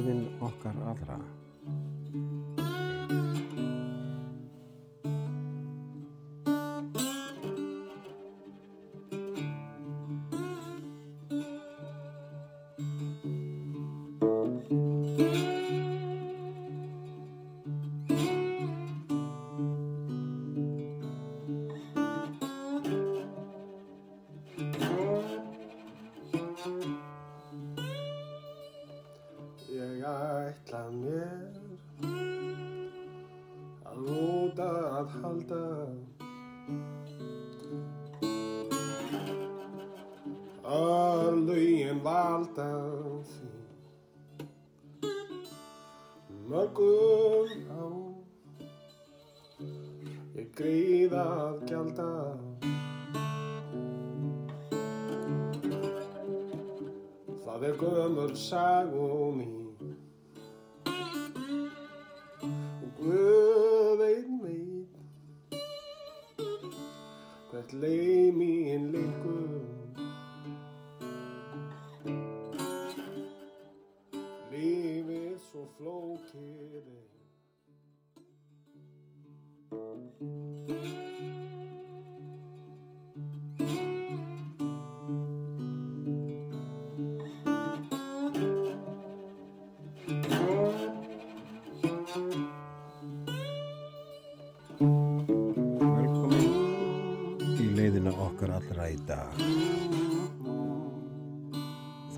leiðin okkar allra. Gömur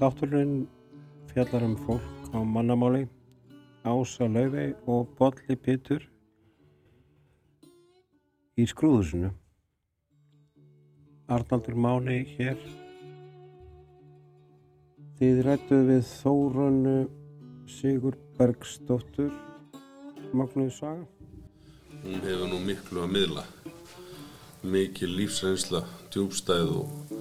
Þátturinn fjallar um fólk á mannamáli, Ása Laufey og Bolli Pétur í skrúðusinu. Arnaldur Máni hér. Þið rættuð við Þórunnu Sigur Bergsdóttur Magnuð Saga. Hún hefur nú miklu að miðla. Mikil lífsreynsla, djúbstæð og,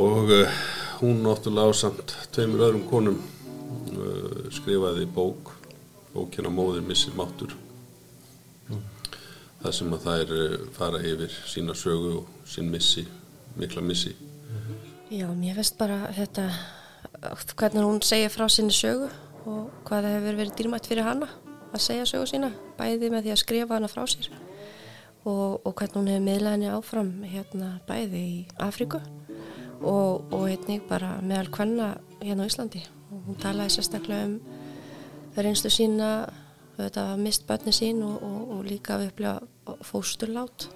og uh, hún náttúrulega á samt tveimur öðrum konum uh, skrifaði bók, bókina Móðir missir máttur. Það sem að þær uh, fara yfir sína sögu og sín missi, mikla missi. Já, mér finnst bara þetta, hvernig hún segir frá sinni sögu og hvað það hefur verið dýrmætt fyrir hana að segja sögu sína, bæði með því að skrifa hana frá sér og, og hvernig hún hefur miðlað henni áfram hérna bæði í Afríku og, og einnig bara meðal kvenna hérna á Íslandi og hún talaði sérstaklega um reynslu sína, þetta að mist börni sín og, og, og líka að upplega fósturlát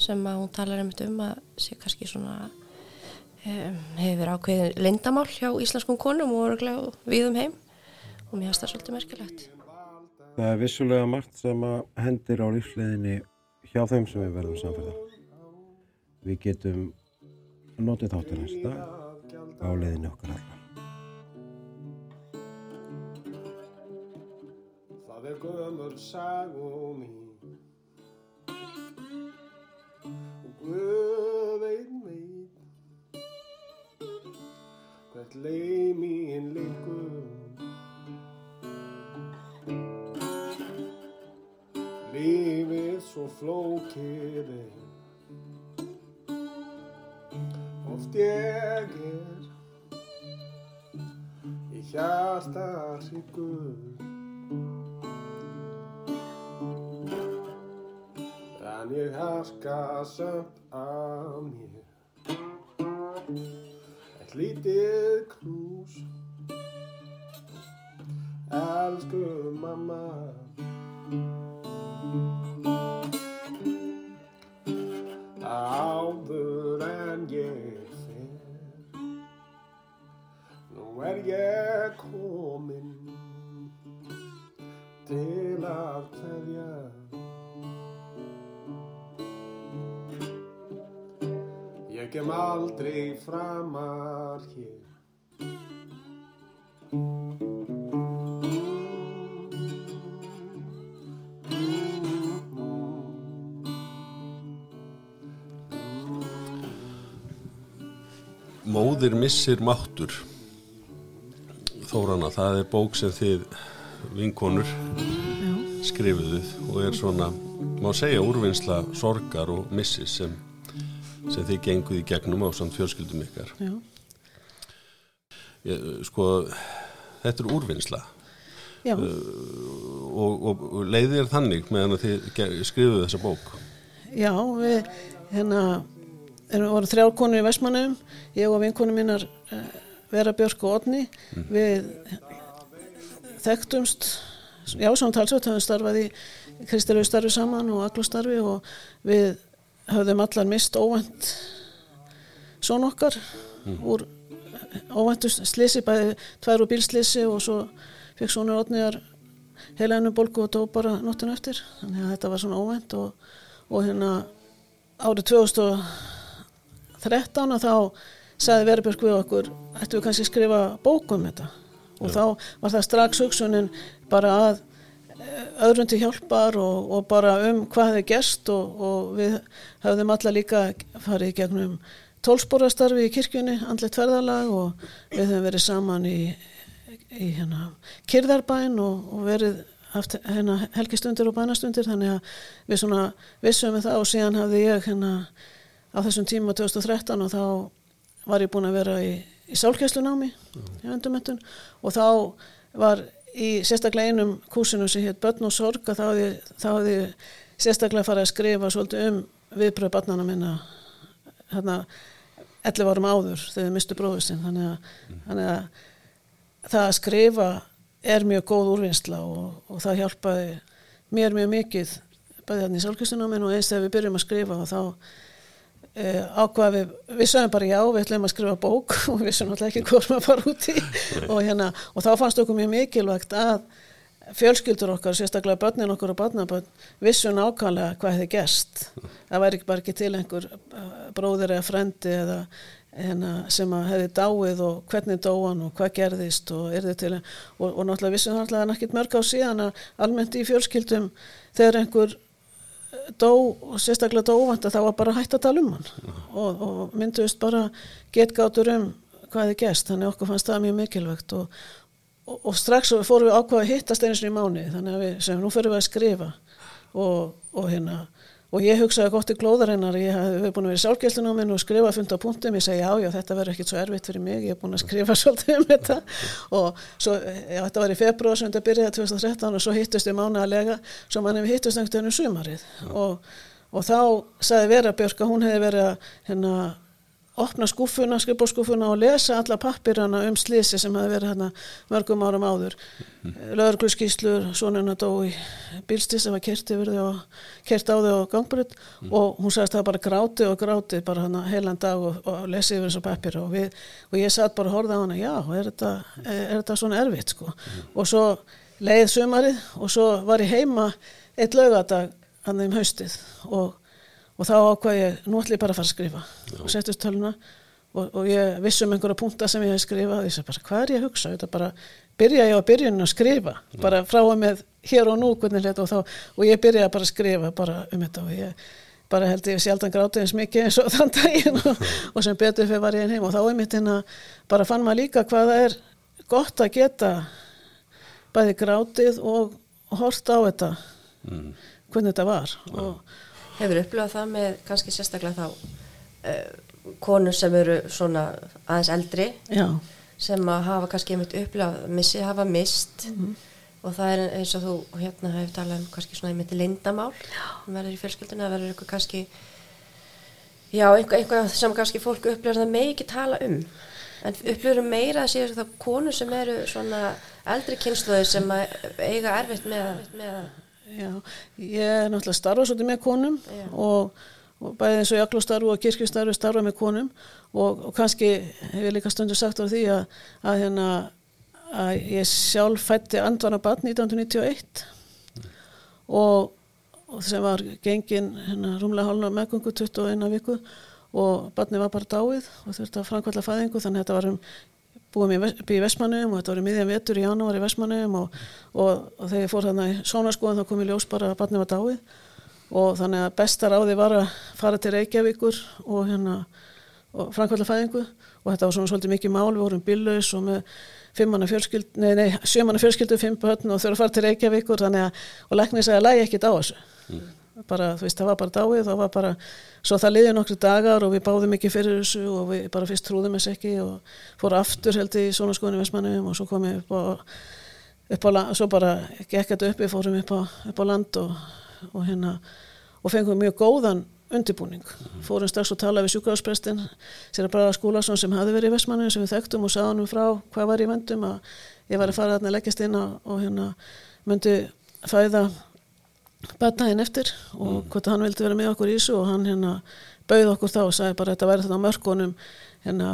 sem að hún talar einmitt um að sé kannski svona um, hefur ákveðin lindamál hjá íslenskum konum og orðlega við um heim og mér finnst það svolítið merkilegt. Það er vissulega margt sem að hendir á lífsleiðinni hjá þeim sem við verðum samferða. Við getum notið þáttur hans dag á leiðinni okkar allar. Það er gömur sagum mín og Guð einn veit hvert leið mín leikur Lífið svo flókið er Oft ég er í hjarta hryggur En ég harka samt af mér. Eitt lítið knús. Elsku mamma kem aldrei framar hér. Móðir missir máttur. Þórana, það er bók sem þið vinkonur skrifuðuð og er svona má segja úrvinnsla sorgar og missis sem, sem þið genguð í gegnum á samt fjölskyldum ykkar. Já. Ég, sko þetta er úrvinnsla. Já, og, og, og leiðir þannig meðan þið skrifuðu þessa bók. Já, við hérna erum voru þrjár konur í Vestmannum, ég og vinkonum mínar uh, Vera Björk og Odni, við þekktumst, já, svona talsveit höfum starfað í kristilegu starfi saman og aglustarfi og við höfðum allar mist óvænt són okkar úr óvæntu slisi, bæði tvær úr bílslisi og svo fekk sonur Odniðar heila ennum bólgu og dó bara nóttinu eftir. Þannig að þetta var svona óvænt og, og hérna árið 2013 og þá sagði Veribjörg við okkur ættum við kannski skrifa bók um þetta? Og þá var það strax hugsunin bara að öðrum til hjálpar og, og bara um hvað hefði gerst og, og við höfðum alla líka farið gegnum tólsporastarfi í kirkjunni, andlet ferðalag og við höfum verið saman í, í hérna, kyrðarbæn og, og verið haft hérna, helgistundir og bænastundir þannig að við svona vissum við það og síðan hafði ég hérna á þessum tíma 2013 og þá var ég búin að vera í, í sálkjæslunámi í endurmettun og þá var í sérstaklega einum kúsinu sem hétt Börn og sorg þá hafði, þá hafði ég sérstaklega farið að skrifa svolítið um viðbröð barnana minna hérna 11 árum áður þegar þið mistu bróður sinn. Þannig að, þannig að það að skrifa er mjög góð úrvinnsla og, og það hjálpaði mér mjög mikið bæði þannig í sálkjæslunáminu og eins þegar við byrjum að skrifa og þá e, ákvað við, við sögum bara já, við ætlum að skrifa bók og við sögum alltaf ekki hvað maður fara út í og, hérna, og þá fannst okkur mjög mikilvægt að fjölskyldur okkar, sérstaklega börnin okkur og barnabörn, vissu nákvæmlega hvað hefði gerst. Það væri ekki bara ekki til einhver eh, bróðir eða frendi eða hérna, sem að hefði dáið og hvernig dóan og hvað gerðist og er þið til og, og náttúrulega vissum það alltaf ekkert mörg á síðan að almennt í fjölskyldum þegar einhver dó sérstaklega dó óvænt að það var bara hægt að tala um hann. Og, og mynduðist bara getgátur um hvað þið gerst, þannig okkur fannst það mjög mikilvægt. Og, og, og strax fórum við ákvaða að hittast einu sinni í mánu þannig að við sem nú fyrir við að skrifa. Og hérna og ég hugsaði gott í glóðarinnar ég hef búin að vera í sálgæslunáminn og skrifa fund á punktum, ég segi já, já, þetta verður ekkit svo erfitt fyrir mig, ég hef búin að skrifa svolítið um þetta. Og svo, já, þetta var í februar sem þetta byrjaði 2013 og svo hittust við mánaðarlega, svo mann hefur hittust einhvern veginn um sumarið. Og, og þá sagði Vera Björk að hún hefði verið að hérna opna skúfuna, skrifbórskúfuna og lesa alla pappirana um slísi sem hefði verið hérna mörgum árum áður. Lögurglu skýslur, sonuna dó í bílstis sem var kert yfir þau og kert á þau og gangbrut og hún sagðist það bara gráti og gráti bara hana heilan dag og, og lesi yfir þessu pappir og, við, og ég satt bara að horfa á hana já, er þetta, er, er þetta svona erfitt sko? Og svo leið sumarið og svo var ég heima eitt laugadag hann um haustið og og þá ákvað ég, nú ætlum ég bara að fara að skrifa. Og settist töluna og, og ég vissum einhverja punta sem ég hef skrifað. Og ég sagði bara, hvað er ég að hugsa? Þetta bara, byrja ég á byrjuninu að skrifa? Bara frá og með hér og nú og þá, og ég byrjaði bara að skrifa bara um þetta. Og ég bara held ég sjaldan grátið eins mikið eins og þann daginn og, og sem betur fyrir var ég einn heim. Og þá er mitt hérna, bara fann maður líka hvað það er gott að geta bæði grátið og horta á þetta hvernig þetta var. Og Hefur upplifað það með kannski sérstaklega þá uh, konur sem eru svona aðeins eldri já, sem að hafa kannski einmitt upplifað missi hafa mist Mhm. og það er eins og þú hérna hefur talað um kannski svona einmitt lindamál sem verður í fjölskylduna, það verður eitthvað kannski já, einhvað, einhvað sem kannski fólk upplifað það megi ekki tala um. En upplifað meira að séu það konur sem eru svona eldri kynsluði sem að eiga erfitt með, með Já, ég er náttúrulega starfa svolítið með konum og, og bæði eins og ég starfu og kirkjustarfu starfa með konum og, og kannski hef ég líka stundu sagt á því að, að, hérna, að ég sjálf fætti andvana barn 1991 og, og sem var gengin hérna, rúmlega hálna meðgöngu 21 viku og barni var bara dáið og þurfti að framkvæmla fæðingu þannig að þetta var um mér upp í Vestmannum og þetta var í miðjan vetur í janúar í Vestmannum og, og, og þegar ég fór þarna í sónaskoðan þá kom ég ljós bara að barni var dáið. Og þannig að besta ráði var að fara til Reykjavíkur og hérna og framkvæmla fæðingu og þetta var svona svolítið mikið mál, við vorum bíllaus og með fimmanna fjölskyld, nei, nei, sjömanna fjölskyldu, fimm börn og þurfa að fara til Reykjavíkur. Þannig að, og læknir sagði að lægi ekkit á þessu bara, þú veist, það var bara dáið það var bara, svo það liði nokkru dagar og við báðum ekki fyrir þessu og við bara fyrst trúðum þess ekki og fóru aftur held í svona skoðinu Vestmannum og svo komum við upp á, upp á la- svo bara gekk þetta upp, við fórum upp á, upp á land og, og hérna og fengum mjög góðan undirbúning. Fórum strax og tala við sjúkrafsprestin sér að Braga Skúlason sem hafði verið í Vestmannu sem við þekktum og hann frá hvað var í vendum að ég var að fara að leggjast batnaðin eftir og hvort hann vildi vera með okkur í þessu og hann hérna bauð okkur þá og sagði bara þetta væri þetta á mörkunum. Hérna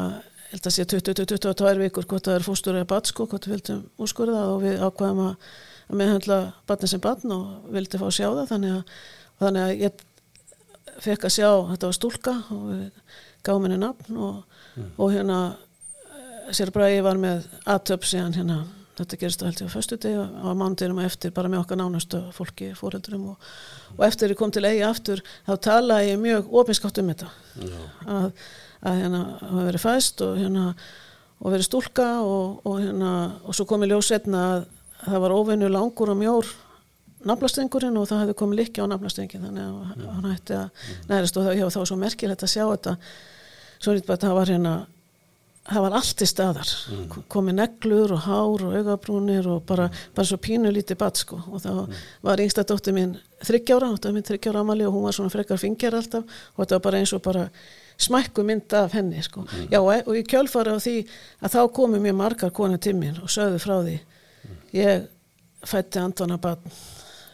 held að sé 20-22 vikur hvort það er fóstur eða bat sko, hvort við vildum úrskurða og við ákvaðum að, að meðhandla batni sem batn og vildi fá að sjá það. Þannig að, þannig að ég fekk að sjá, þetta var stúlka og við gáum henni nafn og, og hérna eh, sér bara ég var með aðtöp síðan hérna þetta gerist það held ég á föstu degi á mánudinum og eftir bara með okkar nánustu fólki, fóreldurum og, og eftir ég kom til eigi aftur þá talaði ég mjög opinskátt um þetta. Að, að hérna hafa verið fæst og hérna og verið stúlka og, og hérna og svo kom ég ljós setna að það var óvinnu langur og mjór naflastengurinn og það hefði komið likki á naflastengin þannig að hann hætti að nærast og það, já, það var svo merkilegt að sjá þetta. Svo er þetta bara að það var hérna það var allt í staðar. Komið neglur og hár og augabrúnir og bara, bara svo pínu lítið bat sko. Og þá var yngsta dóttir mín þryggjára, þetta var minn þryggjára amali og hún var svona frekar fingjar alltaf. Og þetta var bara eins og bara smækku mynd af henni sko. Já og, og í kjölfari á því að þá komu mjög margar konu til mín og sögðu frá því. Ég fætti Antona barn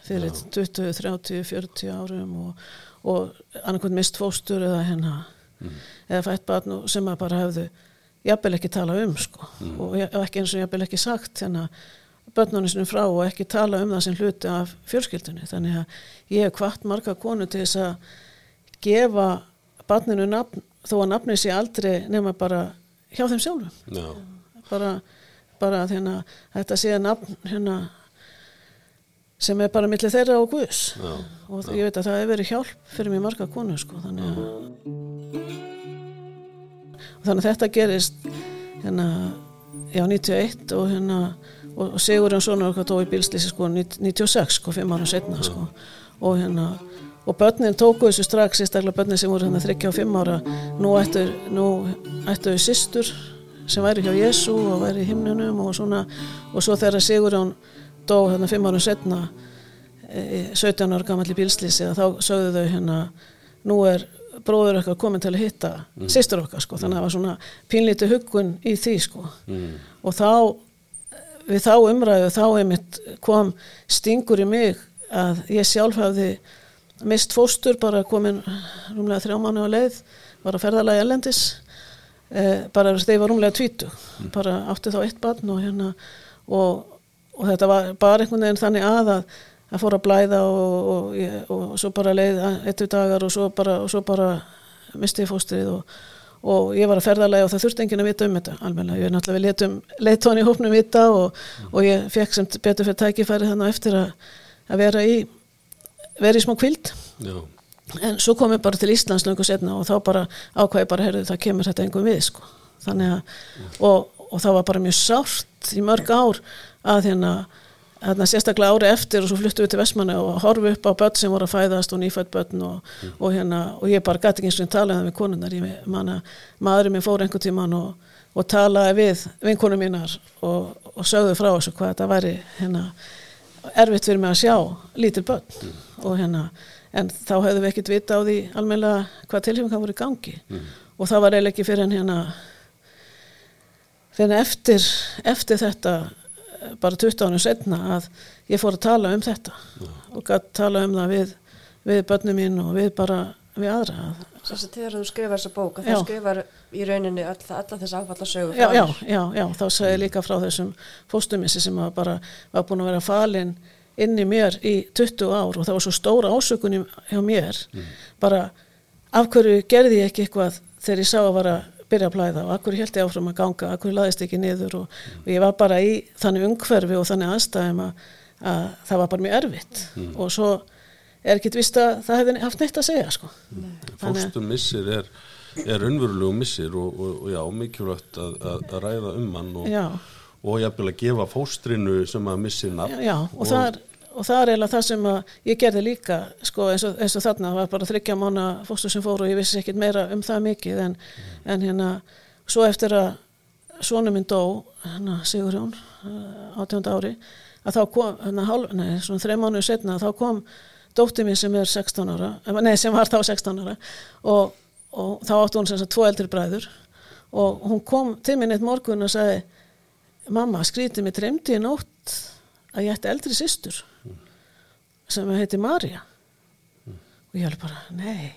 fyrir 20, 30, 40 árum og, og annarkvæmt mist fóstur eða hennar eða fætt barn og- sem að bara hefðu jafnvel ekki tala um sko. Ja- og ekki eins og jafnvel ekki sagt hérna börnunum sinni frá og ekki tala um það sem hluti af fjölskyldunni. Þannig að ég hef hvart marga konu til þess að gefa barninu nafn þó að nafnið sé aldrei nema bara hjá þeim sjálfum. Já, bara, bara að hérna, þetta sé nafn hérna sem er bara millir þeirra og Guðs. Já, og ég veit að það hefur verið hjálp fyrir mér marga konu sko, þannig að og þannig að þetta gerist hérna, já 91 og hérna og, Sigurinn svona okkar í bílslýsi sko 96 sko, fimm ára setna sko. Og hérna og börnin tóku þessu strax, sérstaklega börnin sem voru hérna 35 og fimm ára. Nú ættu, þau systur sem væri hjá Jésu og væri í himnunum og svona. Og svo þegar Sigurinn dó hérna fimm ára setna eh, 17 ára gamall í bílslýsi þá sögðu þau hérna nú er bróður okkar komin til að hitta mm. sýstur okkar sko, þannig að það var svona pínlítið huggun í því sko. Mm, og þá við þá umræðu þá einmitt kom stingur í mig að ég sjálf hafði mist fóstur bara komin rúmlega þrjá mánu á leið var að ferðalagi ellendis eh, bara ég var rúmlega tvítu bara átti þá eitt barn og hérna og, og þetta var bara einhvern veginn þannig að að, að fór að blæða og, og, ég, og svo bara leið eittu dagar og svo bara, og svo bara misti ég fóstrið og, og ég var að ferðalega og það þurfti enginn að vita um þetta almennilega, ég er náttúrulega við leitóni í hópnum vita og, og ég fekk sem betur fyrir tækifæri þannig eftir að, að vera í vera í smá kvild já, en svo kom ég bara til Íslands löngu setna og þá bara ákvæði bara, heyrðu, það kemur þetta engum við sko. þannig að og, og það var bara mjög sárt í mörg ár að hérna Þarna sérstaklega ári eftir og svo fluttu við til Vestmanni og horfi upp á börn sem voru að fæðast og nýfætt börn og, og hérna og ég bara gæti ekki eins og tala það við konunnar maðurinn minn fór einhvern tíman og, og talaði við vinkonum mínar og, og sögðu frá þessu hvað þetta væri hérna erfitt fyrir mig að sjá lítil börn. Og hérna en þá hefðu við ekkert vita á því almennilega hvað tilhjóðum voru í gangi. Og það var eiginlega ekki fyrir en hérna fyrir eftir eftir þetta bara 20 ánum setna að ég fór að tala um þetta og gætt tala um það við, við börnum mín og við bara við aðra. Þess að þegar þú skrifar þessa bók að Já. þú skrifar í rauninni all, alla þess áfallasögu já, já, já, já, þá sagði ég líka frá þessum fóstumissi sem var bara var búin að vera falin inn í mér í 20 ár og það var svo stóra ásökun í- hjá mér. Bara af hverju gerði ég ekki eitthvað þegar ég sá að vara að byrja að blæða og hverju held ég áfram að ganga, hverju laðist ekki niður og, og ég var bara í þannig umhverfi og þannig aðstæðum að, að það var bara mjög erfitt og svo er ekkit vist að það hefði haft neitt að segja sko. Fórstum missir er, er unnverulegu missir og, og, og já, mikilvægt að, að, að ræða um hann og, Já. og jafnvel að gefa fóstrinu sem að missi nafn já, og, það er, og það er eiginlega það sem ég gerði líka sko, eins, og, eins og þarna, það var bara þryggja mánu fóstur sem fór og ég vissi ekkit meira um það mikið en, en hérna svo eftir að svona minn dó hérna, Sigurjón átjónda ári að þá kom, hérna, hálf, nei, svona þrei mánuðu setna þá kom dóttið mín sem er 16 ára eh, nei, sem var þá 16 ára og, og þá átti hún sem sagt tvo eldri bræður og hún kom til minn eitt morgun og sagði mamma, skrítið mér treymdi í nótt að ég ætti eldri systur sem heiti Marja og ég held bara, nei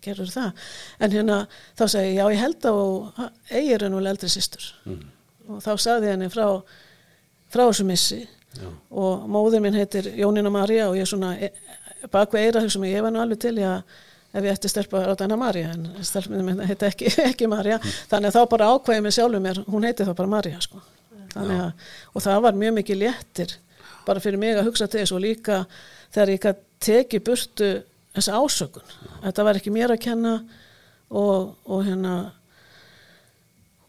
gerur það, en hérna þá segi ég, já ég held að eigir hennu eldri systur. Og þá sagði henni frá frá þessu missi. Já. og móður minn heitir Jónína Marja og ég er svona bakveg eira hugsa mig, ég var nú alveg til ég að ef ég ætti stelpa á þennan Marja en stelpinu minn heiti ekki, ekki Marja þannig að þá bara ákvæði mig sjálfur mér hún heiti þá bara Marja sko. Að, og það var mjög mikið léttir bara fyrir mig að hugsa til þess og líka þegar ég gæti tekið burtu þessa ásökun. Þetta var ekki mér að kenna og, og hérna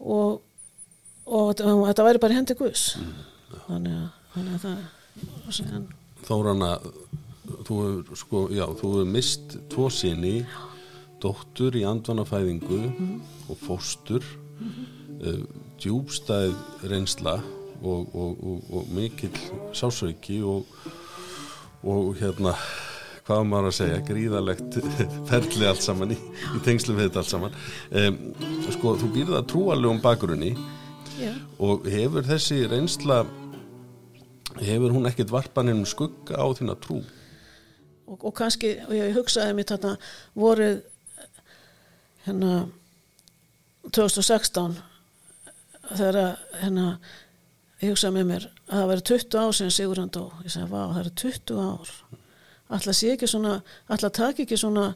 og, og, og þetta væri bara hendi Guðs. Þannig að, þannig að það síðan, Þórana, þú hefur sko, já, þú hefur mist tvo sinni, dóttur í andvanafæðingu og fóstur, mm djúbstæð reynsla og, og, og, og mikill sásauki og, og hérna, hvað maður að segja, gríðalegt ferli allt saman í, í tengslu við þetta allt saman. Um, sko, þú býrð að trúalegum bakgrunni já, og hefur þessi reynsla hefur hún ekkert varpaninn skugga á þína trú og, og kannski, og ég hugsaði mér þarna voruð hérna 2016 þegar hérna ég hugsaði með mér að það væri 20 ár sem Sigurðan dó, ég sagði, vá, það eru 20 ár. Alltaf sé ekki svona alltaf taki ekki svona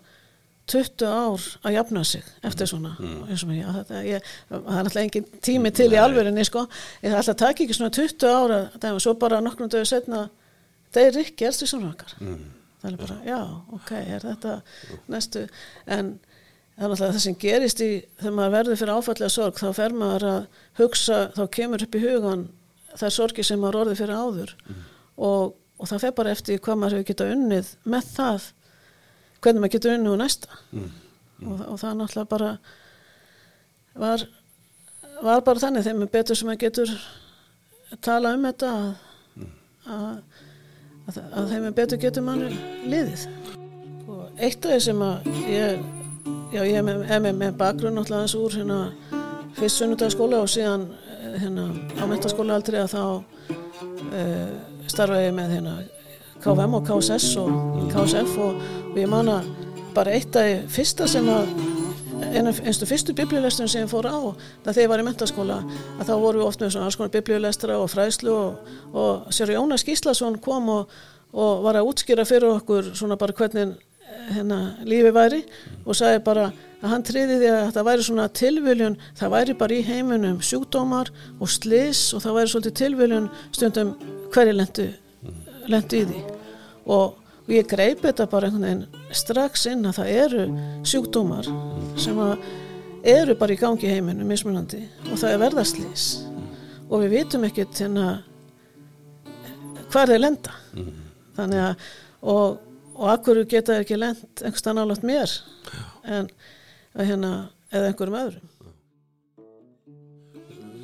20 ár að jafna sig eftir svona. Mm. ég, já, þetta, ég, það er alltaf engin tími til í alvörinni sko, ég það alltaf taki ekki svona 20 ár að það er svo bara nokkrum dögur setna það er ekki erstu svona okkar. Mm. það er bara, já, ok, er þetta næstu, en það er alltaf það sem gerist í, þegar maður verður fyrir áfallega sorg, þá fer maður að hugsa, þá kemur upp í hugan það er sorgi sem maður orðið fyrir áður. Og, og það fer bara eftir hvað maður hefur getað unnið með það hvernig maður getur unnið úr næsta. Og, og það náttúrulega bara var, var bara þannig þegar maður betur sem maður getur tala um þetta að, að, að, að þeim er betur getur manni liðið. Og eitt af því sem að ég já ég er með, með, bakgrunn náttúrulega eins úr hérna fyrst sunnudagskóla og síðan hérna á mentaskóla aldrei að þá uh, starfa ég með hérna KVM og KSS og KSF og, og ég man að bara eitt af fyrsta sem að einstu fyrstu biblíulesturinn sem ég fór á þegar ég var í mentaskóla að þá voru við oft með svona alls konar biblíulestra og fræslu og, og sér Jónas Gíslason kom og, og var að útskýra fyrir okkur svona bara hvernig hérna lífi væri og sagði bara að hann triði því að það væri svona tilviljun það væri bara í heiminum sjúkdómar og slis og það væri svolítið tilviljun stundum hverju lendu lendu í því. Og, og ég greip þetta bara einhvern veginn strax inn að það eru sjúkdómar sem eru bara í gangi í heiminum mismunandi og það er verðarslis og við vitum ekkert hérna hvar þeir lenda. Þannig að og, og akkur geta ekki lend einhverstað nálátt mér? En hérna eða einhverjum öðrum.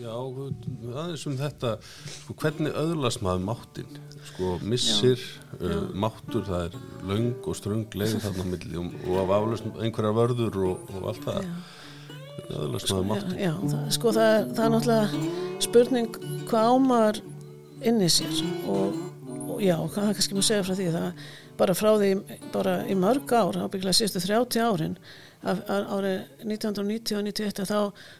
Já, aðeins um þetta sko, hvernig öðlast maður máttinn sko, missir uh, máttur, það er löng og ströng leið þarna milli og, og af aflöst einhverjar vörður og, og allt það. Hvernig öðlast maður máttinn? já, það, sko það er, það er náttúrulega spurning hvað ámar inn í sér og, og já, hvað það kannski maður segja frá því það bara frá því bara í mörg ár, ábygglega síðustu 30 árin árið 1990 og 91 þá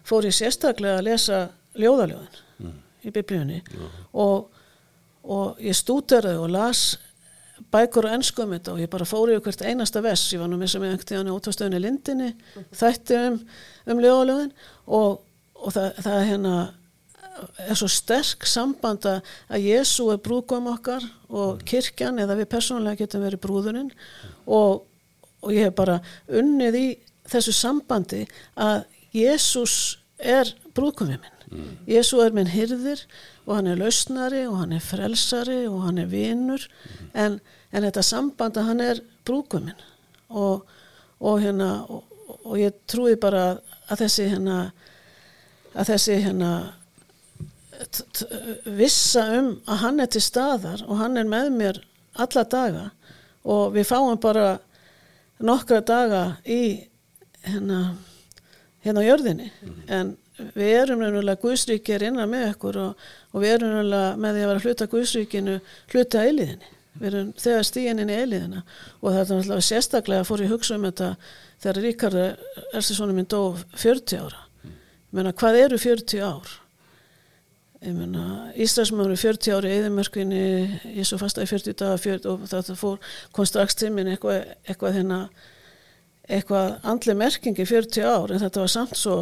fór ég sérstaklega að lesa ljóðaljóðin í biblíunni. Og, og ég stúderaði og las bækur og ennsku um þetta og ég bara fór yfir hvert einasta vess, ég var nú með sem ég út á stöðunni Lindinni, þætti um, um ljóðaljóðin og, og það, það er hérna er svo sterk samband að Jésu er brúðgóm okkar og kirkjan eða við persónulega getum verið brúðurinn. Og, og ég hef bara unnið í þessu sambandi að Jésús er brúðgómið minn. Jésu er minn hyrðir og hann er lausnari og hann er frelsari og hann er vinur. En, en þetta samband að hann er brúkuminn og, og hérna og, og ég trúi bara að þessi hérna að þessi hérna vissa um að hann er til staðar og hann er með mér alla daga. Og við fáum bara nokkra daga í hérna hérna á jörðinni. En við erum raunverulega Guðsríki er innan með okkur og, og við erum raunverulega með því að vera hluta Guðsríkinu hluta eiliðinni við erum þegar stíðin inn í eiliðina og það er náttúrulega sérstaklega fór ég hugsa um þetta þegar Ríkard Erstinsson minn dó 40 ára. Ég meina hvað eru 40 ár? Ég meina Íslandsmaður eru 40 ári í eðimörkunni ég svo fasta í 40 daga 40, og það fór, kom strax til minn eitthvað, eitthvað hérna eitthvað andli merkingi 40 ár en þetta var samt svo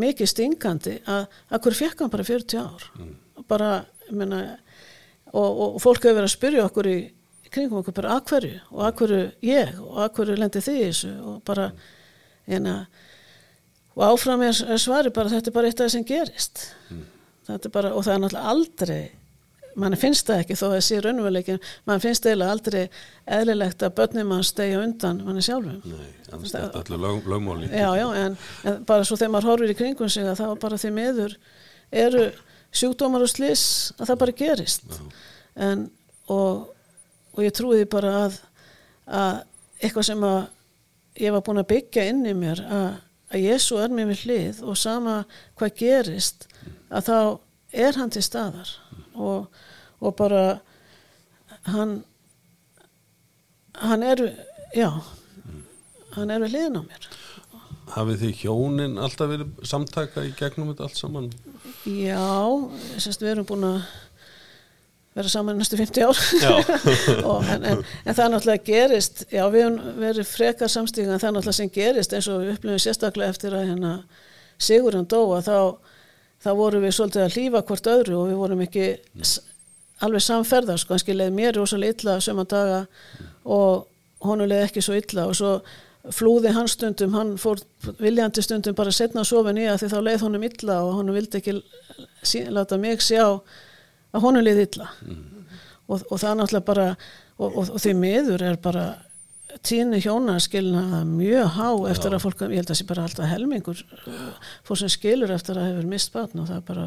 mikið stingandi að, að hver fekk hann bara 40 ár? Bara, ég meina og, og, og fólk hefur verið að spyrja okkur í kringum okkur bara að hverju? Og að hverju ég? Og að hverju lendi þið í þessu? Og bara hérna og áfram er, svari bara þetta er bara eitt af það sem gerist. Er bara, og það er náttúrulega aldrei mann finnst það ekki þó að það sé raunveruleikin mann finnst eiginlega aldrei eðlilegt að börnum mann stegja undan manni sjálfum. Nei, annars er allir lög, lögmáli. já, já, en, en bara svo þegar maður horfir í kringum sig að það var bara því meður eru sjúkdómar og slis að það bara gerist. En, og, og ég trúi því bara að, að eitthvað sem að ég var búin að byggja inn í mér að, að Jésu er mér við hlið og sama hvað gerist að þá er hann til staðar og, og bara hann hann er já hann er við hliðin á mér. Hafið þið hjónin alltaf verið samtaka í gegnum þetta allt saman? Já, sérst, við erum búin að vera saman næstu 50 ár. Og, en, en, en það náttúrulega gerist já, við höfum verið frekar samstíka en það náttúrulega sem gerist eins og við upplifum sérstaklega eftir að hérna Sigurinn dóa þá, þá vorum við svolítið að hlýfa hvort öðru og við vorum ekki s- alveg samferðar sko, hann skilaði mér rosalega illa söma daga og honum leði ekki svo illa og svo flúði hann stundum, hann fór viljandi stundum bara setna að sofa nýja því þá leið honum illa og honum vildi ekki láta mig sjá að honum leið illa. Og, og það náttúrulega bara og, og, og því miður er bara tíðni hjóna skilna mjög há eftir að fólk, ég held að það sé bara alltaf helmingur uh, fólk sem skilur eftir að hefur mist batn og það er bara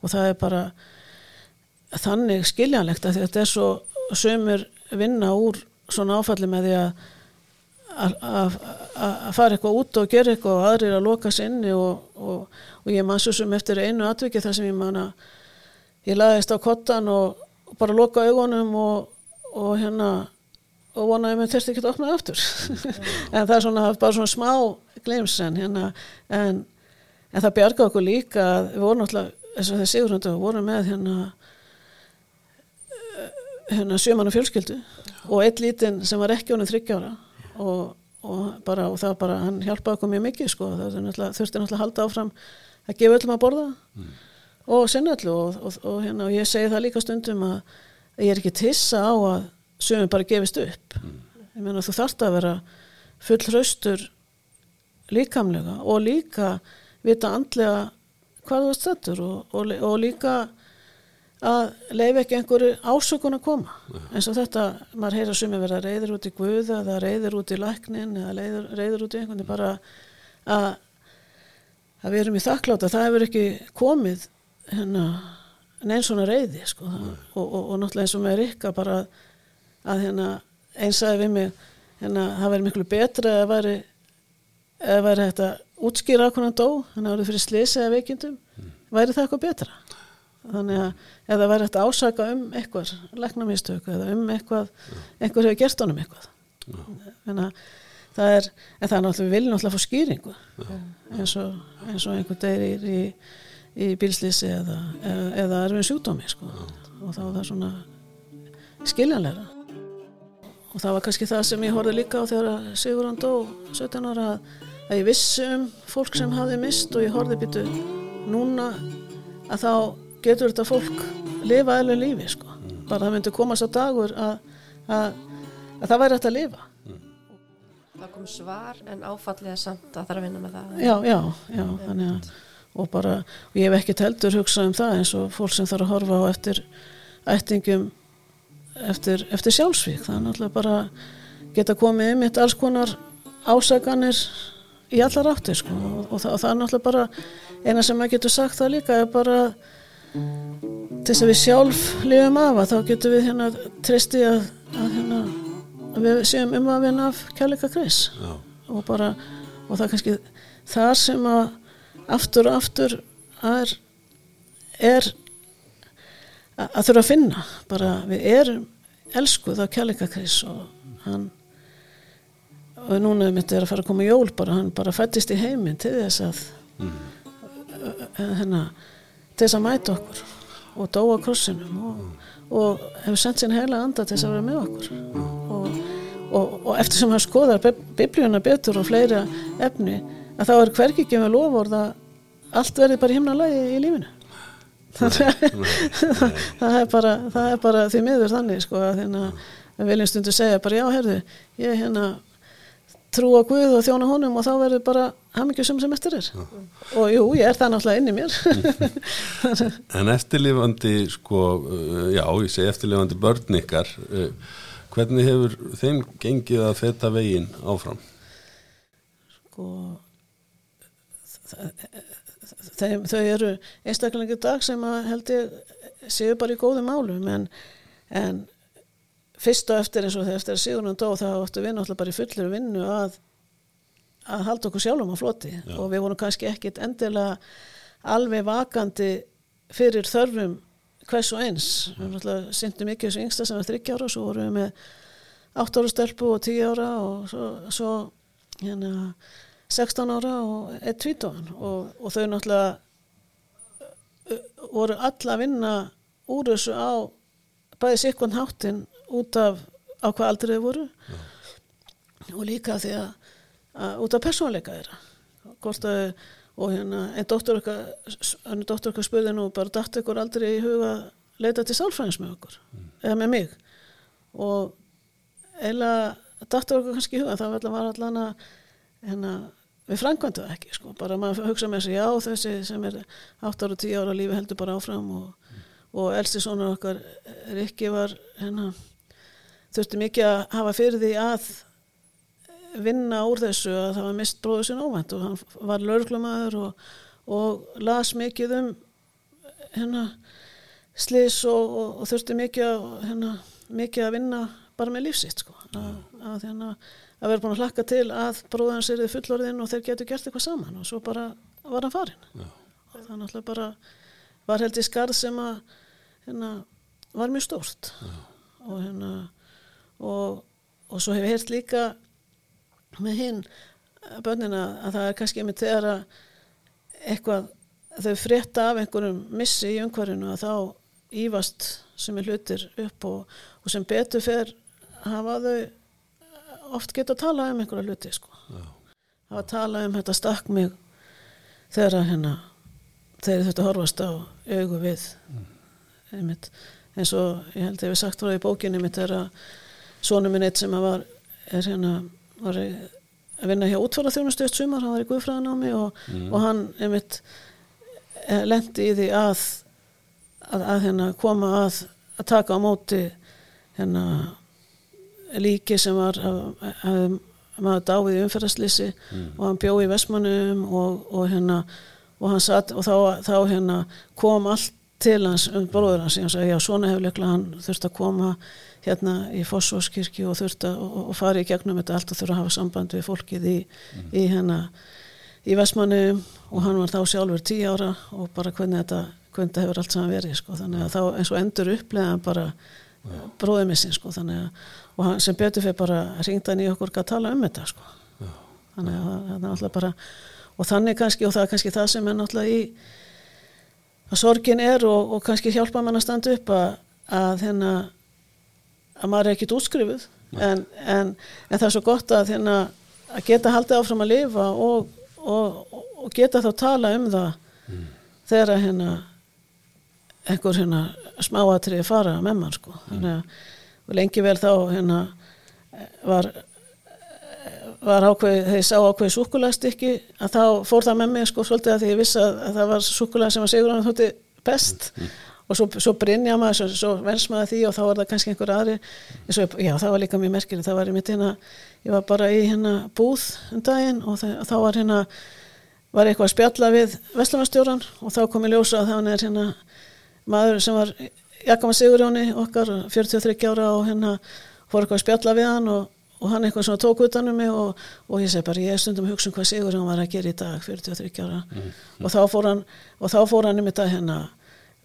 og það er bara þannig skiljanlegt að þetta er svo sömur vinna úr svona áfalli með því að að- fara eitthvað út og gera eitthvað og aðrir að loka sig inni og, og, og ég man svo sem eftir einu atviki þar sem ég man að ég laðist á kottan og, og bara loka augunum og, og hérna og vonaði með þurfti ekki að opna það aftur. En það er svona bara svona smá glims en hérna en, en það bjarga okkur líka að við vorum náttúrulega eins og það sigurhundu við vorum með hérna eh, hérna sjöman og fjölskyldu og eitt lítinn sem var ekki honum þryggjára og, og, bara, og það bara, hann hjálpaði okkur mjög mikið sko, það er náttúrulega, þurfti náttúrulega að halda áfram að gefa öllum að borða og sinna öllu og, og, og, hérna, og ég segi það líka stundum að, að ég er ekki tissa á að sögum bara gefist upp. Ég meina þú þarft að vera full hraustur líkamlega og líka vita andlega hvað þú stættur og, og, og líka að leifa ekki einhverju ásökun að koma. Eins og þetta, maður heyra sumi vera reyður út í guða eða reyður út í læknin eða reyður, reyður út í einhvern bara að, að við erum í þakkláta það hefur ekki komið hérna neins svona reyði sko, og, og, og náttúrulega eins og með Rikka bara að, að hérna eins sagði við mig hérna það væri miklu betra eða væri eða væri hægt að útskýra hvernig hann dó hann árið fyrir slisi eða veikindum væri það eitthvað betra? Þannig að það væri hægt að ásaka um eitthvað læknamistök eða um eitthvað einhver hefur gert honum eitthvað. Þannig að það er en það er náttúrulega, við viljum náttúrulega fá skýringu. Eins og, eins og einhver deyrir í, í bílslýsi eða, eða, eða erfið sjúkdómi sko. og þá er það svona skiljanlega og það var kannski það sem ég horfði líka á þegar Sigurðan dó 17 ára að, ég vissi um fólk sem hafði mist og ég horfði býtu núna að þá getur þetta fólk lifa eða lífi sko. bara það myndi komast á dagur að, að, að það væri hægt að lifa Það kom svar en áfallið er samt að það er að vinna með það. já, já, já þannig að og bara, og ég hef ekki heldur hugsað um það eins og fólk sem þarf að horfa á eftir ættingum eftir, eftir sjálfsvík það er náttúrulega bara geta komið um eitt alls konar ásaganir í allar áttir sko. Og, og, það, og það er náttúrulega bara eina sem maður getur sagt það líka er bara til þess að við sjálf lifum af að þá getum við hérna tristi að, að hérna að við séum um að vinna af kærleika kris Já. og bara og það er kannski þar sem að aftur og aftur er, er að, þurfa að finna. Bara við erum elskuð á kærleika kris og hann og núna mitt er að fara að koma jól bara hann bara fættist í heiminn til þess að hérna til þess að mæta okkur og dóa krossinum og, og hefur sendt sín heila anda til þess að vera með okkur. Og, og, og eftir sem hann skoðar biblíuna betur og fleira efni að þá er hvergi ekki með lofórð að allt verði bara himnalagi í lífinu það er bara, það er bara því miður þannig sko að hérna við viljum stundu segja bara já herðu ég hérna trú á Guð og þjóna honum og þá verður bara hamingjusum sem eftir er. Og jú, ég er það náttúrulega inn í mér. En eftirlifandi, sko, uh, já, ég segi eftirlifandi börn ykkar, uh, hvernig hefur þeim gengið að feta veginn áfram? sko þeim, þau eru einstaklega dag sem að held ég séu bara í góðum málum en, en fyrst og eftir eins og þegar eftir Sigurinn dó þá áttu við náttúrulega bara í fullir vinnu að, að halda okkur sjálfum á floti Já. og við vorum kannski ekkit endilega alveg vakandi fyrir þörfum hvers og eins við syndum ekki þessu yngsta sem var 30 ára og svo vorum við með 8 ára stelpu og 10 ára og svo, svo hérna 16 ára og 1 tvítóan og, og þau náttúrulega uh, voru alla að vinna úr þessu á bæði sikkon háttin út af á hvað aldrei þau voru. Og líka því að, að út af persónleika þeirra. Að og hérna einn dóttur okkar spurði nú bara datt ykkur aldrei í huga leita til sálfræðins með okkur? Eða með mig. Og eiginlega dattur okkur kannski í huga það var allan að hérna, við frangvæntu það ekki sko. bara maður hugsa með sig já þessi sem er 8 ára og 10 ára lífi heldur bara áfram og, og elsti svona okkar Rikki var hérna, þurfti mikið að hafa fyrir því að vinna úr þessu að það var mist bróður sinna óvænt og hann var lörglumæður og, og las mikið um hérna slis og, og þurfti mikið að, hérna, mikið að vinna bara með lífsitt sko. að, að, hérna, að vera búin að hlakka til að bróður hans er fullorðinn og þeir getur gert eitthvað saman og svo bara var hann farin Já. og það náttúrulega bara var held í skarð sem að hérna, var mjög stórt. Og hérna og, og svo hef ég heyrt líka með hinn bönnina að það er kannski með þegar að eitthvað þau frétta af einhverjum missi í umhverjunu að þá ívast sem er hlutir upp og, og sem betur fer hafa þau oft geta að tala um einhverja hluti sko. hafa að tala um þetta stakk mig þegar hérna þegar þetta horfast á augu við einmitt, eins og ég held að ég hef sagt frá í bókinni mitt er að sonu minn eitt sem var er hérna var að vinna hjá útfæra þjónustu eitt sumar, hann var í guðfræðanámi og, og hann einmitt lendi í því að að, að hérna koma að að taka á móti hérna líki sem var að, að maður dáið umferðarslýsi og hann bjóði í Vestmannum og, og hérna og satt og þá, þá hérna kom allt til hans um bróður hans og hann sagði já svona hefur leiklega hann þurft að koma hérna í Fossvóskirkju og þurft að og, og fara í gegnum þetta allt og þurft að hafa samband við fólkið í, í hérna í Vestmannum og hann var þá sjálfur tíu ára og bara hvernig þetta hvernig þetta hefur allt saman verið sko. Þannig að þá eins og endur upplega bara bróðið missin sko þannig að og hann sem betur fyrir bara ringd hann í okkur að tala um þetta sko. Þannig að það er alltaf bara og þannig kannski og það er kannski það sem er náttúrulega í að sorgin er og, og kannski hjálpa mann að standa upp að, að hérna að maður er ekkit útskrifuð. En, en, en það er svo gott að hérna að geta haldið áfram að lifa og, og, og geta þá tala um það þegar að hérna einhver hérna smáatriði fara með mann sko. Að og lengi vel þá hérna var var ákveð, þegar ég sá ákveði súkulastykki að þá fór það með mig sko svolítið að því ég vissi að, að það var súkulað sem var sigur hann þótti best. Og svo, svo brinja maður, svo, svo vens maður því og þá var það kannski einhver aðri. Og, já það var líka mjög merkileg, það var í mitt hérna ég var bara í hérna búð um daginn og það, þá var hérna var eitthvað að spjalla við Veslamastjóran og þá kom ég ljósa að það er hérna maður sem var Jakama Sigurjóni okkar 43 ára og hérna fór eitthvað að spjalla við hann og, og hann eitthvað svona tók utanum mig og, og ég segi bara ég er stundum að hugsa um hvað Sigurjón var að gera í dag 43 ára. Og þá fór hann og þá fór hann um þetta hérna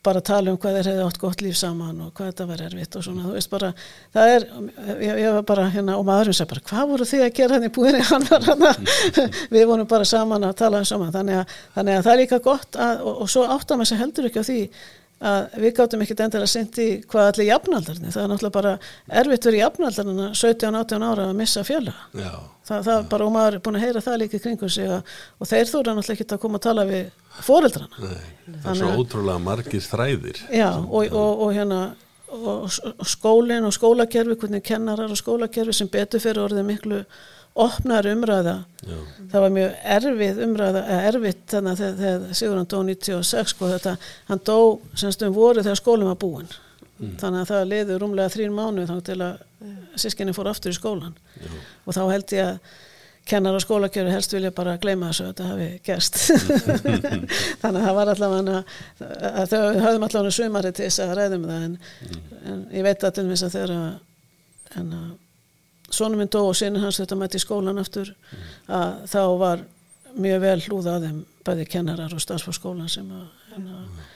bara að tala um hvað þeir hefði átt gott líf saman og hvað þetta var erfitt og svona, þú veist bara það er, ég, ég var bara hérna og maðurinn sagði bara, hvað voru þið að gera hann í búinni hann var hann við vorum bara saman að tala saman, þannig að, þannig að það er líka gott að, og, og svo áttar maður sér heldur ekki á því að við gáttum ekkert endilega sendi hvað allir jafnaldarni, það er náttúrulega bara erfitt verið jafnaldarna 17-18 ára að missa fjöla Já, það, það bara og maður er búin að heyra það líka kringum sig að, og þeir þóra náttúrulega ekki að koma að tala við foreldrana. Nei, það er svo að- ótrúlega margir þræðir. Já, og, og, og hérna og og skólinn og skólakerfi hvernig kennarar og skólakerfi sem betur fyrir orðið miklu opnar umræða. Já, það var mjög erfið umræða erfitt þannig að þegar, Sigurðan dó 96 sko þetta, hann dó semst um voru þegar skólinn var búinn. Þannig að það liði rúmlega þrín mánu þá til að sískinni fór aftur í skólan og þá held ég að kennar og skólakjöru helst vilja bara gleyma þessu að þetta hafi gerst. Þannig að það var allavega að þau höfðum allavega sumari til þess að ræðum það en, en ég veit að til að þegar að en að sonum minn dó og sinni hans þetta mætti skólan aftur að þá var mjög vel hlúða að þeim bæði kennarar og starfsfórskólan sem að, en að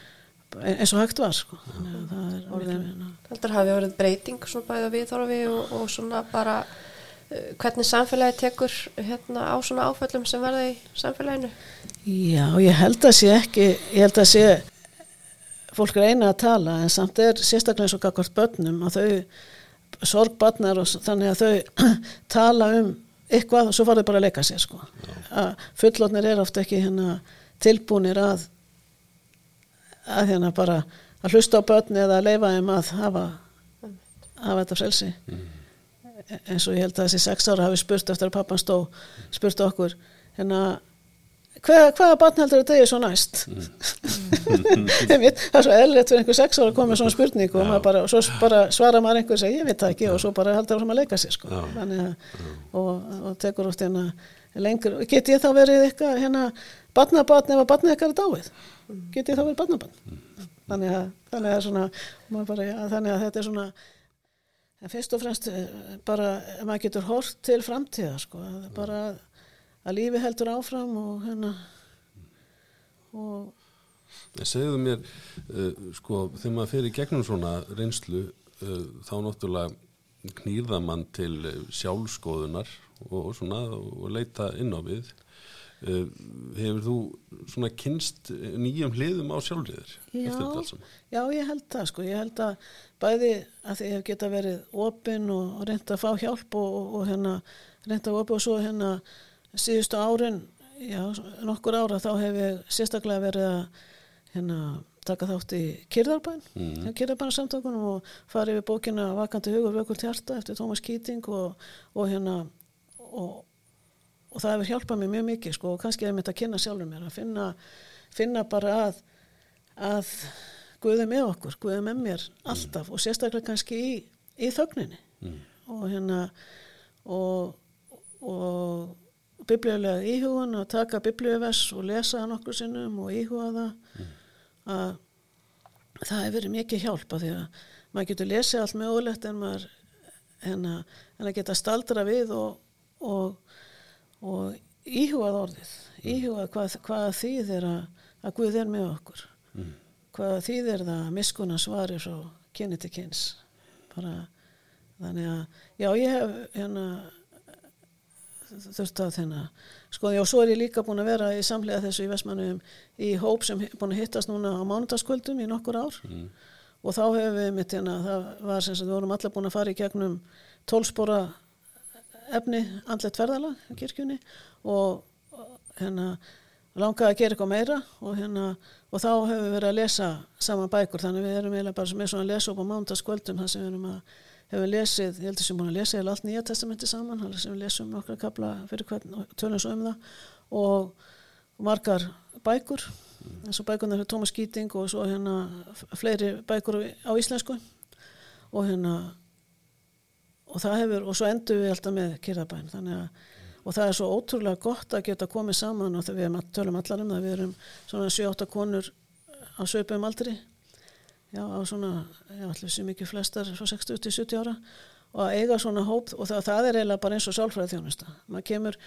eins og hægt var sko. Þannig að það er orðið hérna. Heldur hafi orðið breyting svona bæði á viðhorfi og, og svona bara uh, hvernig samfélagi tekur hérna á svona áföllum sem verða í samfélaginu? Já, ég held að sé ekki ég held að sé fólk er eina að tala en samt er sérstaklega eins og gagvart börnum að þau sorgbarnar og þannig að þau tala um eitthvað og svo fara þau bara að leika sér sko. að fullotnir er ofta ekki hérna tilbúnir að að hérna bara að hlusta á börn eða að leifa þeim að hafa hafa þetta frelsi. Eins og ég held að þessi sex ára hafi spurt eftir að pappan stó spurt okkur hérna hvað, hvaða barn heldur að degi svo næst? Einmitt, það er svo eðlilegt fyrir einhver sex ára að koma með svona spurningu og, bara, og svo bara svara maður einhver og segja ég veit það ekki og svo bara heldur það að leika sér sko. Já. Og, og tekur út hérna lengur, get ég þá verið eitthvað hérna barnabarn ef að barnið eitthvað er dáið? Get ég þá verið barnabarn? Þannig að, þannig að svona bara, ja, þannig að þetta er svona fyrst og fremst eh, bara maður getur hort til framtíða sko, bara að lífi heldur áfram og hérna og segðu mér, uh, sko, þegar maður fer í gegnum svona reynslu, uh, þá náttúrulega knýrða mann til uh, sjálfskoðunar og svona og leita inn á við. Uh, hefur þú svona kynst nýjum hliðum á alls saman? já, ég held það sko, ég held að bæði að ég hef geta verið opinn og, og reynda að fá hjálp og, og, og hérna reynda að opið og svo hérna síðustu árin, já, nokkur ára þá hef ég sérstaklega verið að hérna taka þátt í kyrðarbæn, mm. kyrðarbæna samtökunum og farið við bókina Vakandi hugur vökul hjarta eftir Tómas Kýting og, og hérna og, og það hefur hjálpað mér mjög mikið sko, og kannski hefur mitt að kynna sjálfur mér að finna, finna bara að að Guði með okkur, Guði með mér alltaf og sérstaklega kannski í, í þögninni. Og hérna og, og biblíulega íhugun að taka biblíuvers og lesa það nokkur sinnum og íhuga það. Að það hefur verið mikið hjálp að því að maður getur lesið allt mögulegt en maður hérna, en að geta staldra við og, og, og íhugað orðið íhugað hvað, hvað þýðir að, að Guð er með okkur. Hvað þýðir það að miskuna svari frá kynni til kyns? Bara þannig að já ég hef hérna þurft að hérna sko já svo er ég líka búin að vera í samlega þessu í Vestmannum í hóp sem er búin að hittast núna á mánudagskvöldum í nokkur ár. Og þá hefur við mitt hérna það var sem sagt við vorum allar búin að fara í gegnum tólspora efni andlet ferðala í kirkjunni og hérna langaði að gera eitthvað meira og, hérna, og þá hefur við verið að lesa saman bækur. Þannig við erum eiginlega bara sem er svona að lesa upp á mánudagskvöldum þar sem við erum að hefur lesið, ég heldur sem búin að lesa eða allt nýja testamenti saman, hann sem við lesum nokkra kapla fyrir hvern og tölum svo um það og margar bækur eins og bækunar fyrir Tómas Gíting og svo hérna fleiri bækur á íslensku og hérna og það hefur, og svo endur við alltaf með kyrðabæn, þannig að og það er svo ótrúlega gott að geta komið saman og það við tölum allar um það við erum svona 7-8 konur á söpum aldri já, á svona, já, allir sem ekki flestar frá 60 til 70 ára og að eiga svona hóp og það, það er eiginlega bara eins og sálfræði þjónusta maður kemur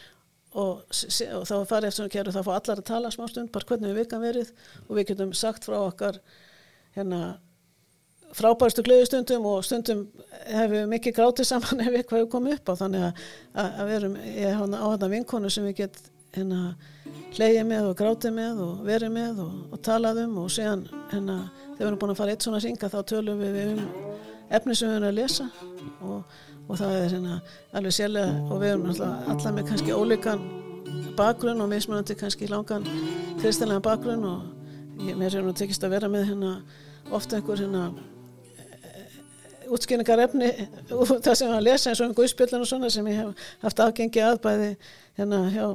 og, og þá farið eftir að kæru þá fá allar að tala smá stund bara hvernig við vikan verið og við getum sagt frá okkar hérna frábærstu gleðustundum og stundum hefur við mikið grátið saman ef eitthvað hefur komið upp á. Þannig að, að, við erum ég er á þetta vinkonu sem við get hérna hleyið með og grátið með og verið með og, og talað um og síðan hérna þegar við erum búin að fara eitt svona ringa þá tölum við um efni sem við erum að lesa og, og það er hérna alveg sérlega og við erum alltaf allar með kannski ólíkan bakgrunn og mismunandi kannski langan kristilega bakgrunn og mér er nú tekist að vera með hérna ofta einhver hérna útskýringar efni það sem að lesa eins og um guðspjöldun og svona sem ég hef haft aðgengi að bæði hérna hjá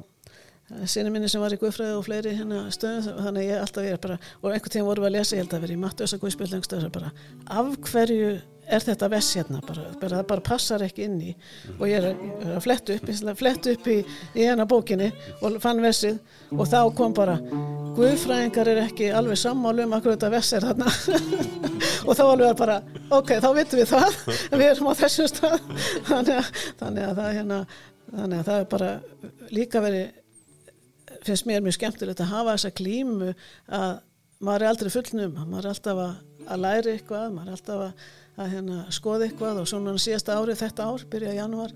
sinni minni sem var í guðfræði og fleiri hérna stöðum þannig ég alltaf ég er bara og einhvern tíðan vorum við að lesa, ég held að vera í Mattiösa guðspjöldun stöðum bara af hverju er þetta vess hérna? Bara, bara það bara passar ekki inn í og ég er, að fletta upp, ég fletta upp í, í hérna bókinni og fann vessið og þá kom bara guðfræðingar er ekki alveg sammálu um akkur þetta vess er þarna. Og þá alveg bara ok, þá vitum við það við erum á þessum stað. Þannig að, þannig að það hérna þannig að það er bara líka verið finnst mér mjög skemmtilegt að hafa þessa klímu að maður er aldrei fullnum, maður er alltaf að, að læra eitthvað, maður er alltaf að, að hérna, skoða eitthvað og svona síðasta árið þetta ár, byrja í janúar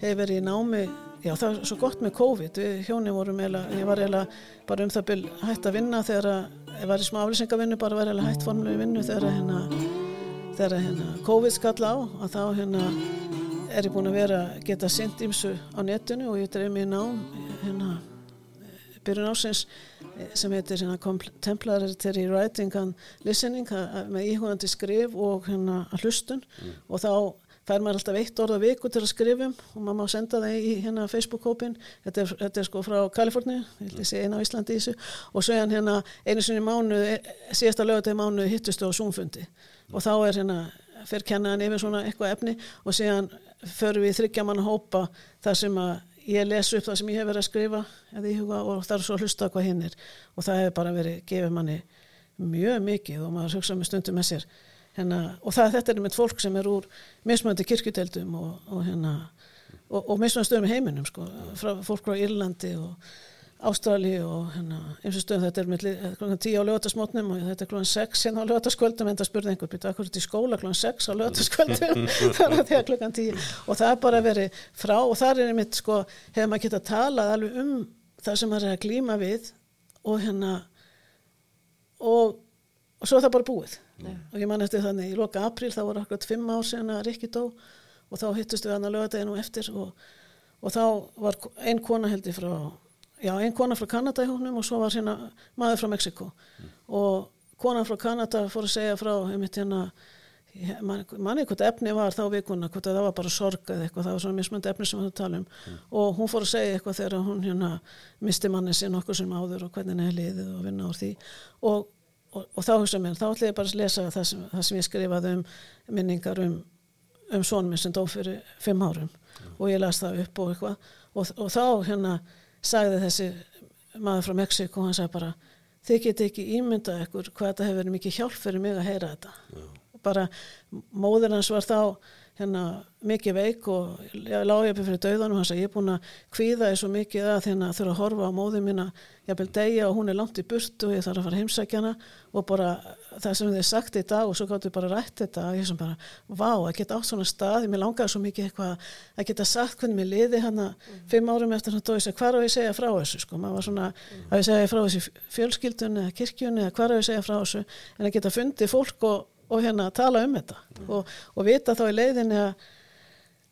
hefur verið í námi, já það er svo gott með COVID, við hjóni vorum eiginlega, ég var eiginlega bara um það byl hætt að vinna þegar að, ég var í smá aflýsingavinnu bara var eiginlega hætt formlegu vinnu þegar að hérna, þegar að hérna COVID skall á. Að þá hérna er ég búin að vera geta sint ímsu á netinu og ég dreif mér nám hérna byrjun ásins eh, sem heitir hérna, Contemporary Writing and Listening með íhugandi skrif og hérna hlustun. Og þá fær maður alltaf eitt orð á viku til að skrifum og maður má senda það í hérna Facebook-hópin þetta, þetta er sko frá Kaliforni eina á Íslandi í þessu. Og svo hérna einu sinni í mánuð síðasta lögadegi mánuð hittustu á Zoom-fundi. Og þá er hérna fyrir kennaðan yfir svona eitthvað efni og síðan förum við þryggja mann hópa þar sem að ég les upp það sem ég hef verið að skrifa eða íhuga og það er svo að hlusta hvað hinn er. Og það hefur bara verið gefið manni mjög mikið og maður hugsa með stundum með sér. Hérna, og það, þetta er með fólk sem er úr mismöndi kirkjudeldum og, og, hérna, og, og mismöndi stöðum í heiminum sko, frá, fólk frá Írlandi og Ástrali og hérna, eins og stöðum þetta er með klukkan 10 á lögatarsmótnum og þetta er klukkan 6 hérna á lögataskvöldum en það spurði einhver býta akkur þetta í skóla klukkan 6 á lögataskvöldum þannig að það er klukkan 10 og það er bara verið frá og þar er einmitt sko hefur maður getað talað alveg um það sem maður er að glíma við og hérna og, og svo er það bara búið. Og ég man eftir þannig í loka apríl þá voru akkurat 5 ár sen að Rikki dó og þá hittust við hann að lögadeginu eftir og, og þá var ein kona heldur frá já, ein kona frá Kanada í hóknum og svo var hérna maður frá Mexiko og konan frá Kanada fór að segja frá einmitt hérna manni hvort efni var þá vikuna hvort það var bara sorg eða eitthvað það var svona mismöndi efni sem við tala um. Og hún fór að segja eitthvað þegar hún hérna misti manni sín okkur sem áður og hvernig henni liðið og vinna úr því. Og, og, og þá hugsa mér, þá ætla ég bara að lesa það sem, það sem ég skrifaði um minningar um, um minn sem dó fyrir fimm árum. Og ég las það upp og eitthvað. Og, og þá hérna sagði þessi maður frá Mexiko, hann sagði bara þið geti ekki ímyndað ykkur hvað þetta hefur verið mikið hjálp fyrir mig að heyra þetta Já. bara móður hans var þá hérna mikið veik og lág ég upp fyrir döðanum hans að ég er búin að kvíða þessu mikið að þérna þurfa að horfa á móður mína ég vil degja og hún er langt í burt og ég þarf að fara heimsækjana og bara það sem þið sagt í dag og svo gáttu bara rætt þetta og ég sem bara, vá, að geta átt svona stað ég langaði svo mikið eitthvað að geta sagt hvernig mér liði hann að mm. fimm árum eftir hann dói hvað að ég segja frá þessu sko, maður var svona, mm. að ég segja frá þessu fjölskyldun eða kirkjun eða að að og, hérna tala um þetta mm. og, og vita þá í leiðinni að,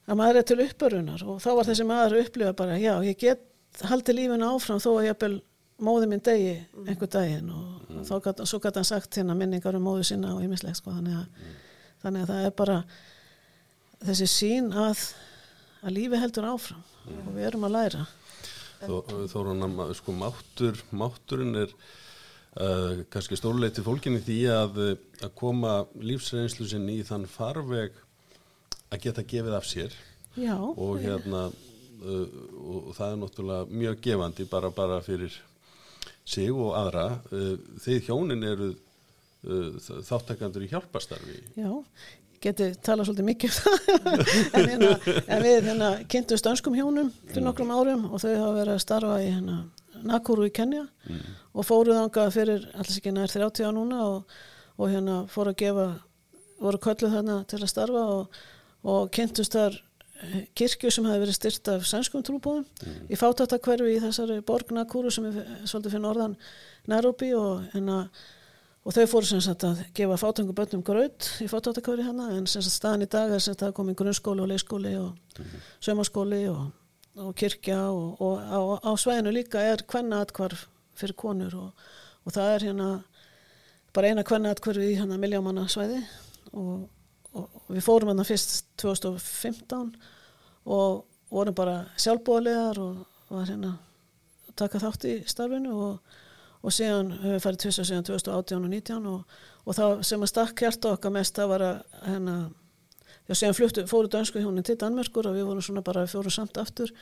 að maður er til uppörunar og þá var þessi maður að upplifa bara, já, ég get haldið lífinu áfram þó að ég bel móði minn degi einhver daginn og mm. gat, svo gæti hann sagt hérna minningar um móðu sinna og ýmislegt sko þannig að, mm. þannig að það er bara þessi sín að, að lífi heldur áfram og við erum að læra Þóran, sko máttur, mátturinn er uh, kannski stórleiti fólkinni því að, að koma lífsreynslu sinn í þann farveg að geta gefið af sér. Já, og hérna uh, og það er náttúrulega mjög gefandi bara bara fyrir sig og aðra. Uh, þið hjónin eru uh, þáttakandur í hjálpastarfi já geti talað svolítið mikið um það. En, hérna, en við hérna, kynntumst önskum hjónum fyrir nokkrum árum og þau hafa verið að starfa í hérna, Nakuru í Kenya og fóruð ánga fyrir alls ekki nær 30 á núna og, og hérna fóru að gefa voru kölluð þarna til að starfa og, og kynntumst þar eh, kirkju sem hefði verið styrt af sænskum trúbóðum í fátattakverfi í þessari borg Nakuru sem er svolítið fyrir norðan Nairobi og hérna og þau fóru sem sagt að gefa fátangu börnum gröð í fátattakverfi hérna en sem sagt staðan í dag er sem sagt að komið grunnskóli og leikskóli og sömaskóli og, og kirkja og, og á, á svæðinu líka er kvenna atkvarf fyrir konur og, og það er hérna bara eina kvenna atkvarfi í hérna miljámanna svæði og, og við fórum hérna fyrst 2015 og vorum bara sjálfbóðlegar og var hérna að taka þátt í starfinu og, og síðan höfum við farið tvist síðan 2018 og 19 og, það sem að stakk hjarta okkar mest það var að hérna já síðan fluttu, fóru dansku hjónin til Danmörkur og við vorum svona bara, við fórum samt aftur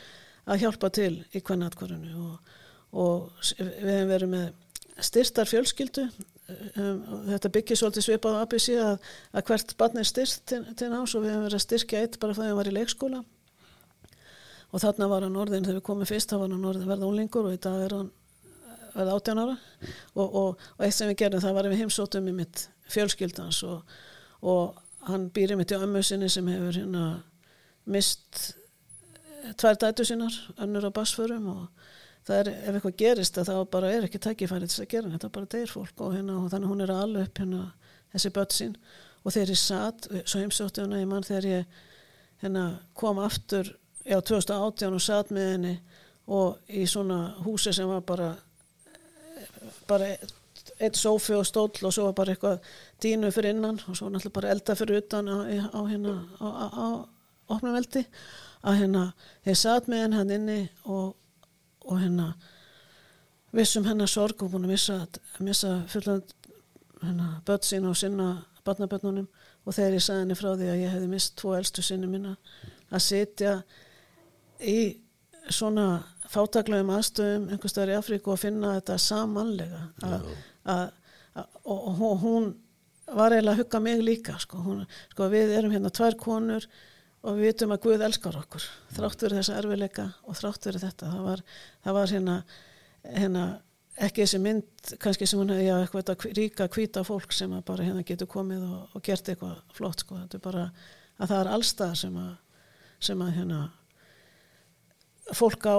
að hjálpa til í kvennatkvarinu og, og við hefum verið með styrstar fjölskyldu um, þetta byggir svolítið svipað á ABC að, að hvert barn er styrst til, til náms og við hefum verið að styrkja eitt bara þegar hann var í leikskóla. Og þarna var hann orðin þegar við komum fyrst þá var hann orðin verða úlingur og í dag er hann verða 18 ára. Og, og, og eitt sem við gerðum það var við heimsóttum í mitt fjölskyldans og, og hann býr í mitt í ömmu sinni sem hefur hérna mist eh, tvær dætu sinnar, önnur á basförum og það er, ef eitthvað gerist að þá bara er ekki tækifæri til þess að gera þetta bara deyr fólk og, hérna, og þannig hún er alveg upp hérna þessi börn sín. Og þegar ég satt, svo heimsótti hana í mann þegar ég hérna kom aftur já 2018 og satt með henni og í svona húsi sem var bara bara eitt sófi og stóll og svo var bara eitthvað dínu fyrir innan og svo náttúrulega bara elda fyrir utan á, á hérna á, á, á opnum veldi að hérna ég satt með henni hann inni og, og hérna vissum hennar sorg og búin að missa, missa fullan hérna börn sín og sinna barnabörnunum. Og þegar ég sagði henni frá því að ég hefði mist tvo elstu sinni mína að sitja í svona fátaklegum aðstöðum einhvers staðar í Afríku og finna þetta samanlega. Að, að, að, og, og hún var eiginlega að hugga mig líka sko. Hún, sko, við erum hérna tvær konur og við vitum að Guð elskar okkur þrátt verið þessa erfileika og þrátt verið þetta. Það var, það var hérna, hérna ekki þessi mynd kannski sem hún hefði já, eitthvað ríka hvíta fólk sem bara hérna getur komið og, og gert eitthvað flott sko. þetta er bara að það er allstað sem að, sem að hérna fólk á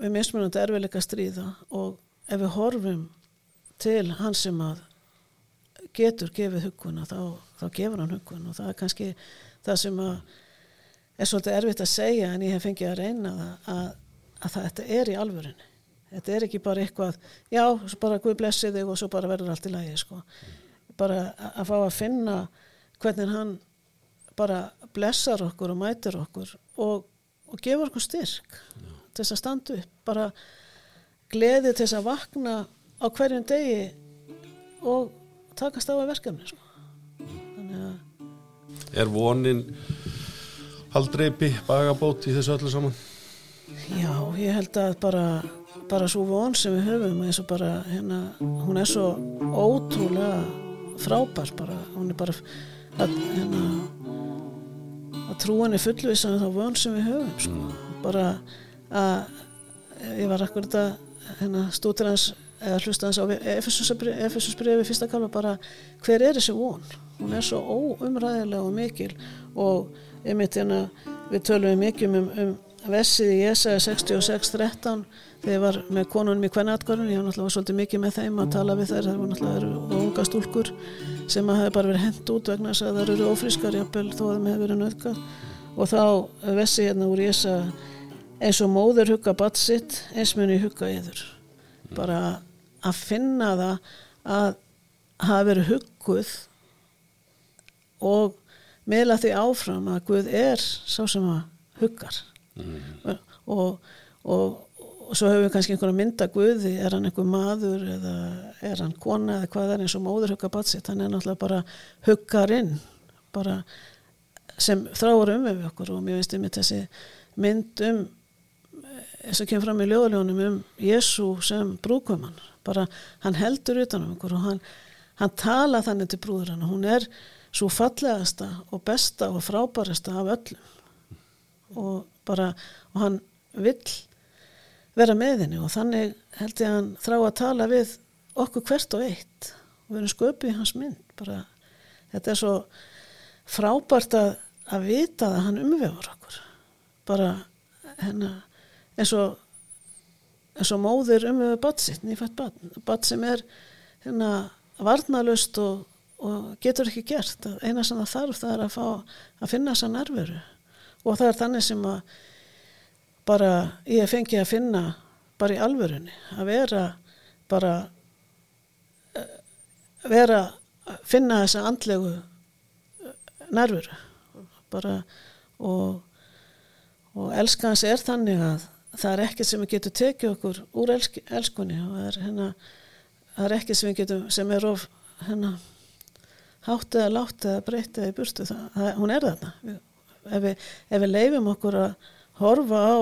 við mismunandi erfileika stríða. Og ef við horfum til hans sem að getur gefið huguna þá, þá gefur hann hugun og það er kannski það sem að er svolítið erfitt að segja en ég hef fengið að reyna að, að það, þetta er í alvörinni þetta er ekki bara eitthvað já, svo bara Guð blessi þig og svo bara verður allt í lagi sko. bara að, fá að finna hvernig hann bara blessar okkur og mætir okkur og, og gefur okkur styrk til þess að standa upp bara gleði til þess að vakna á hverjum degi og takast á að verkefni sko. þannig að Er vonin haldreipi, bagabót í þessu öllu saman? Já, ég held að bara, bara svo von sem við höfum eins og bara hérna, hún er svo ótrúlega frábær bara, hún er bara að, hérna, að trúan er fullvisa um þá von sem við höfum sko. bara að ég var akkur þetta hérna, stútir hans eða hlusta hans á Efesusbrefi fyrsta kalva bara hver er þessi von hún er svo óumræðilega og mikil og einmitt hérna við tölum mikið um, um versið í Jesaja 66.13 þegar var með konunum í kvennatgörun ég var náttúrulega svolítið mikið með þeim að tala við þær það var náttúrulega unga stúlkur sem að hefði bara verið hent út vegna þess að það eru ófrískar jafnvel þó að þeim hefði verið nöðgað og þá versið hérna úr Jesaja eins og móður hugga batt sitt eins muni hugga yður. Bara að finna það að hafa verið hugguð og miðla því áfram að Guð er sá sem að huggar. Og, og, og svo höfum við kannski einhverja mynda Guði, er hann einhver maður eða er hann kona eða hvað er eins og móður huggar batsitt, hann er náttúrulega bara huggarinn, bara sem þráur um við okkur. Og mér finnst um þessi mynd um eins og kemur fram í ljóðaljónum um Jésu sem brúkumann bara hann heldur utan um okkur og hann, hann tala þannig til brúður hann hún er svo fallegasta og besta og frábærasta af öllum. Og bara og hann vill vera með henni og þannig held ég að hann þrá að tala við okkur hvert og eitt. Og við erum sköpið í hans mynd bara þetta er svo frábært að, að vita að hann umvefur okkur. Bara hennar eins og eins og móðir umvefur badd sitt nýfætt badd, badd sem er hérna varnalust og, og getur ekki gert. Eina sem það þarf það er að fá að finna þessa nervuru og það er þannig sem að bara ég fengi að finna bara í alvörunni. Að vera bara eh, vera að finna þessa andlegu nervuru bara og, og elskans er þannig að það er ekkert sem við getum tekið okkur úr elsk, elskunni. Og það er, hérna, það er ekkert sem við getum sem er of hérna, hátt eða látt eða breytt eða í burtu það, það, hún er þarna. Ef við, ef við leifum okkur að horfa á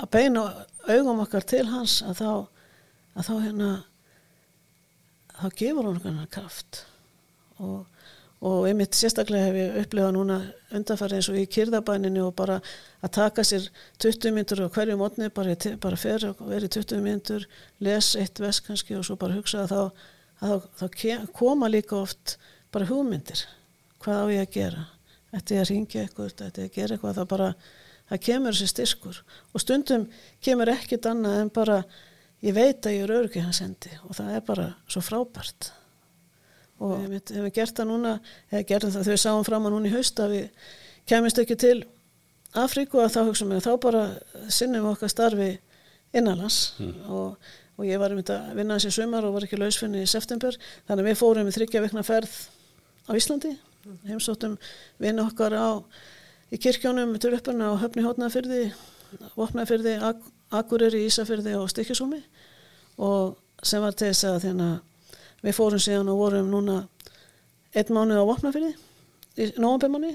að beina augum okkar til hans að þá að þá hérna þá gefur hún okkur hann kraft. Og og einmitt sérstaklega hef ég upplifað núna undanfæri eins og í kyrðabæninu og bara að taka sér 20 myndur og hverju mótni bara, bara fer og veri 20 myndur les eitt vesk kannski og svo bara hugsa að þá, að þá, þá koma líka oft bara hugmyndir. Hvað á ég að gera? Ætti ég að ringja eitthvað, ætti ég að gera eitthvað? Það bara, það kemur þessi styrkur. Og stundum kemur ekkit annað en bara ég veit að ég er örgið hans endi og það er bara svo frábært. Og við hefum gert það núna eða gerðum það þegar við sáum fram að núna í haust að við kemist ekki til Afríku að þá hugsaum við að þá bara sinnum við okkar starfi innanlands mm. og, og ég var um þetta að vinna þessi sumar og var ekki lausfinni í september. Þannig að við fórum í þryggja vikna ferð á Íslandi. Heimsóttum vinna okkar á í kirkjónum, Turöppuna og Höfni Hótnafyrði Vopnafyrði, Ak Akureyri, Ísafyrði og Stykkisúmi og sem var til þess að þérna við fórum síðan og vorum núna einn mánuð á Vopnafyrði í nógumbemanni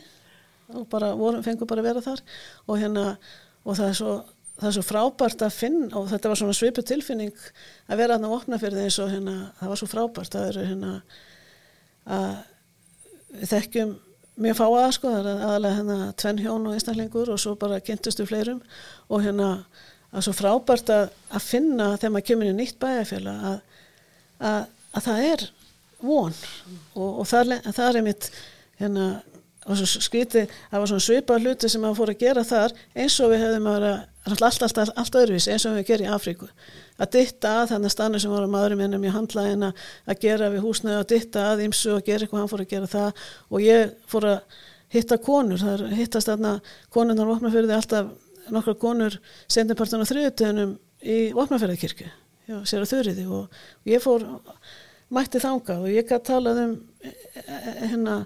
og bara vorum, fengum bara að vera þar. Og hérna og það er svo, það er svo frábært að finna og þetta var svona svipu tilfinning að vera þarna á Vopnafyrði eins og hérna það var svo frábært að eru hérna að við þekkjum mjög fáa sko, það er aðalega hérna tvenn hjón og einstaklingur og svo bara kynntustu fleirum og hérna að svo frábært að, að finna þegar maður kemur í nýtt bæjarfjöla að, að að það er von og, og það, það er einmitt hérna, skríti, það var svona svipað hluti sem maður fór að gera þar eins og við hefðum að vera alltaf, alltaf, alltaf öðruvísi eins og við gerum í Afríku. Að ditta að þannig stannu sem voru maðurum ennum í handlæðina að gera við húsnöðu og ditta að ímsu og gera eitthvað hann fór að gera það. Og ég fór að hitta konur, það er hittast þarna konurnar vopnafyrði alltaf nokkra konur sendipartun á þriðutöðunum í vopnafyrðikirkju sér að þurriði og, og ég fór mætti þanga og ég gæti talað um hérna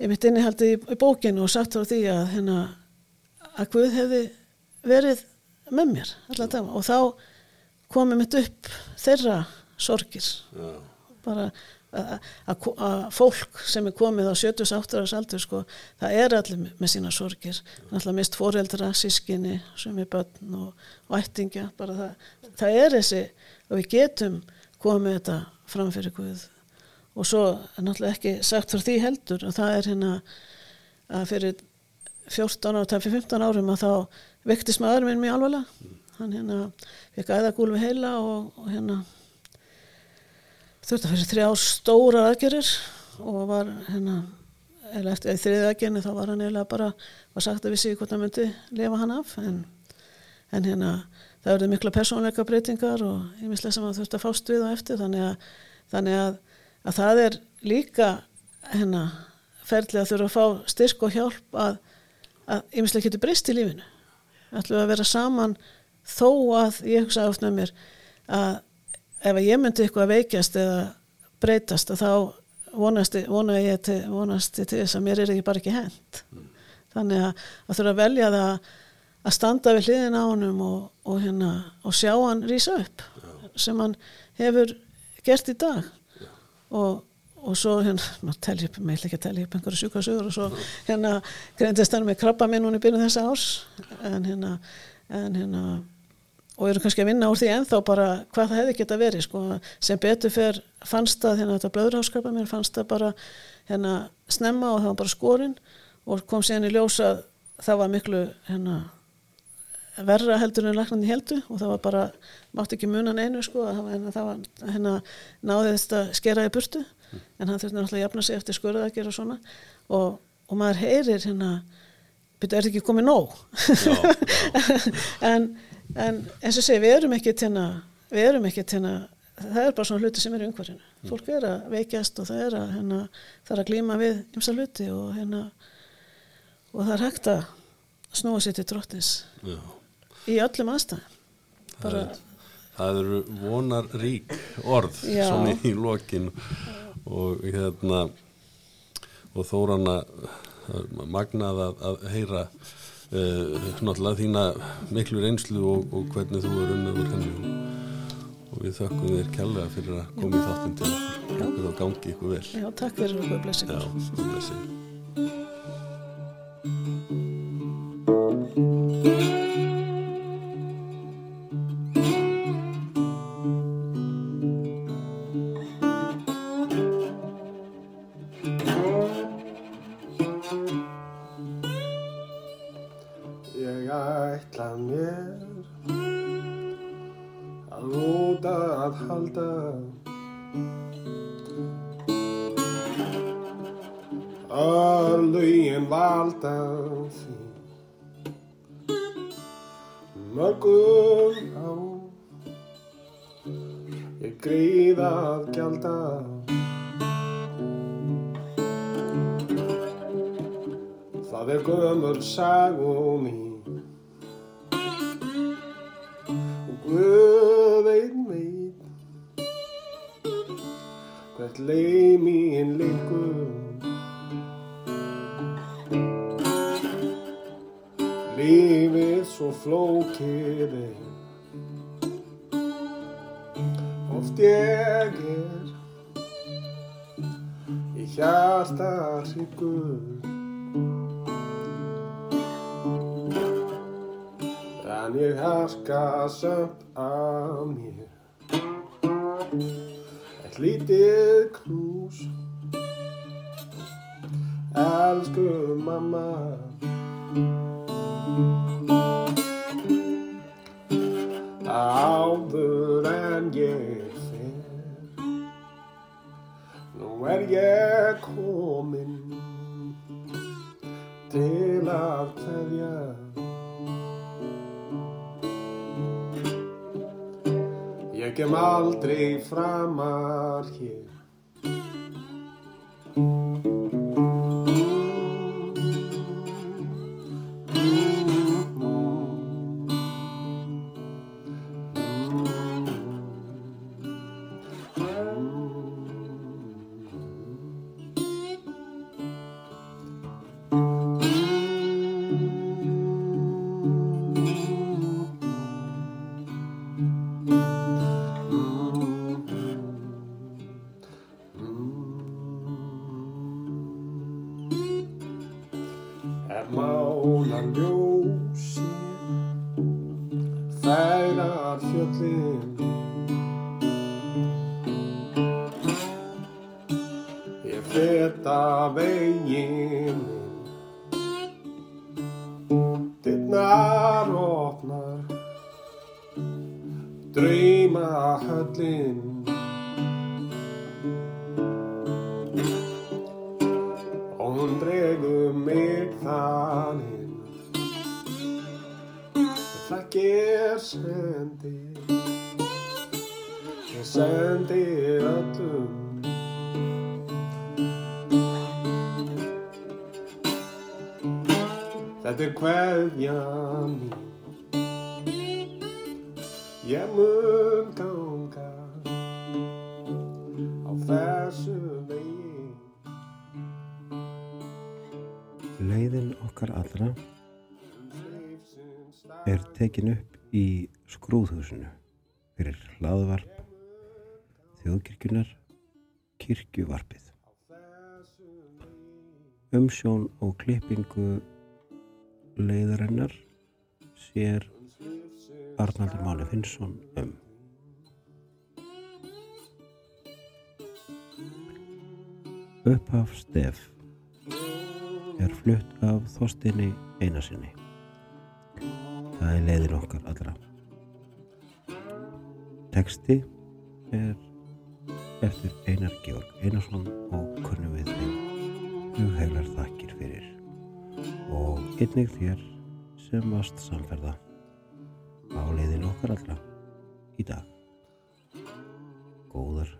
ég mitt innihaldi í, bókinu og sagt frá því að hérna að Guð hefði verið með mér allan dag og þá komið mitt upp þeirra sorgir. Já. bara að fólk sem er komið á 78 árs aldur sko, það er allir með sína sorgir. Allir mist foreldra, sískinni sem er börn og, og ættingja bara það, það er þessi og við getum komið þetta fram fyrir Guð og svo náttúrulega ekki sagt frá því heldur og það er hérna að fyrir 14 ára, það fyrir 15 árum að þá vektist maður minn mjög alvarlega. Hann hérna fikk æðagúl við heila og, og hérna þurfti að fyrir þrjá stóra aðgerir og var hérna eða eftir þriðið aðgerni þá var hann eiginlega bara var sagt að vissi hvort hann myndi lifa hann af en, en hérna það verður mikla persónleika breytingar og ég mislega sem að þurft að fást við á eftir þannig að, þannig að, að það er líka hérna ferðlega að þurfa að fá styrk og hjálp að, að mislega getur breyst í lífinu. Ætlum að vera saman þó að ég hugsa oft með mér að ef ég myndi eitthvað veikjast eða breytast að þá vonasti, vona ég til, þess að mér er ekki bara ekki hent. Þannig að það þurfa að velja það að standa við hliðin á honum og, og, hérna, og sjá hann rísa upp sem hann hefur gert í dag og, og svo hérna, maður telja upp, maður ætla ekki að telja upp einhverju sjúkasögur og svo hérna greindist hann með krabba minn hún í byrjun þessa árs en hérna, en hérna og eru kannski að vinna úr því ennþá bara hvað það hefði geta verið sko. sem betur fer fannst það hérna þetta blöðurháskrapa mér fannst það bara hérna snemma og það var bara skorinn og kom síðan í ljósa það var miklu hérna verra heldur en laknandi heldu og það var bara, mátti ekki munan einu sko, hérna, það var hérna náðist að skera í burtu en hann þurfti náttúrulega að jafna sig eftir skurða að gera svona. Og, og maður heyrir hérna, byrju, er þetta ekki komið nóg? En, en eins og segi, við erum ekki til að, við erum ekki til að það er bara svona hluti sem er í umhverfinu. Fólk er að veikjast og það er að hérna, það er að glíma við ymsa hluti og hérna og það er hægt að snúa sér til drottins. Já. Í öllum aðstæðum. Bara, Það eru vonar rík orð Já. svona í lokin og hérna og Þórana það er magnað að, að heyra uh, náttúrulega þína miklu reynslu og, og hvernig þú er unnið úr henni. Og, og við þökkum þér kærlega fyrir að koma í þáttin til okkur. Og gangi ykkur vel. Já, takk fyrir okkur blessi. Já, blessi. Elsku mamma. Áður en ég fer Nú er ég komin Til að kveðja. Ég kem aldrei framar hér Þetta er hverja mín Ég mun ganga á þessu vegin Leiðin okkar allra er tekin upp í skrúðhúsinu fyrir hlaðvarp þjóðkirkjunar kirkjuvarpið. Umsjón og klippingu leiðarinnar sér Arnaldur Máni Finnsson um. Upphaf stef er flutt af Þorstinni Einarsinni. Það er leiðin okkar allra. Teksti er eftir Einar Georg Einarsson og kunnum við þeim hugheilar þakkir fyrir og einnig þér sem varst samferða á leiðin okkar allra í dag. Góðar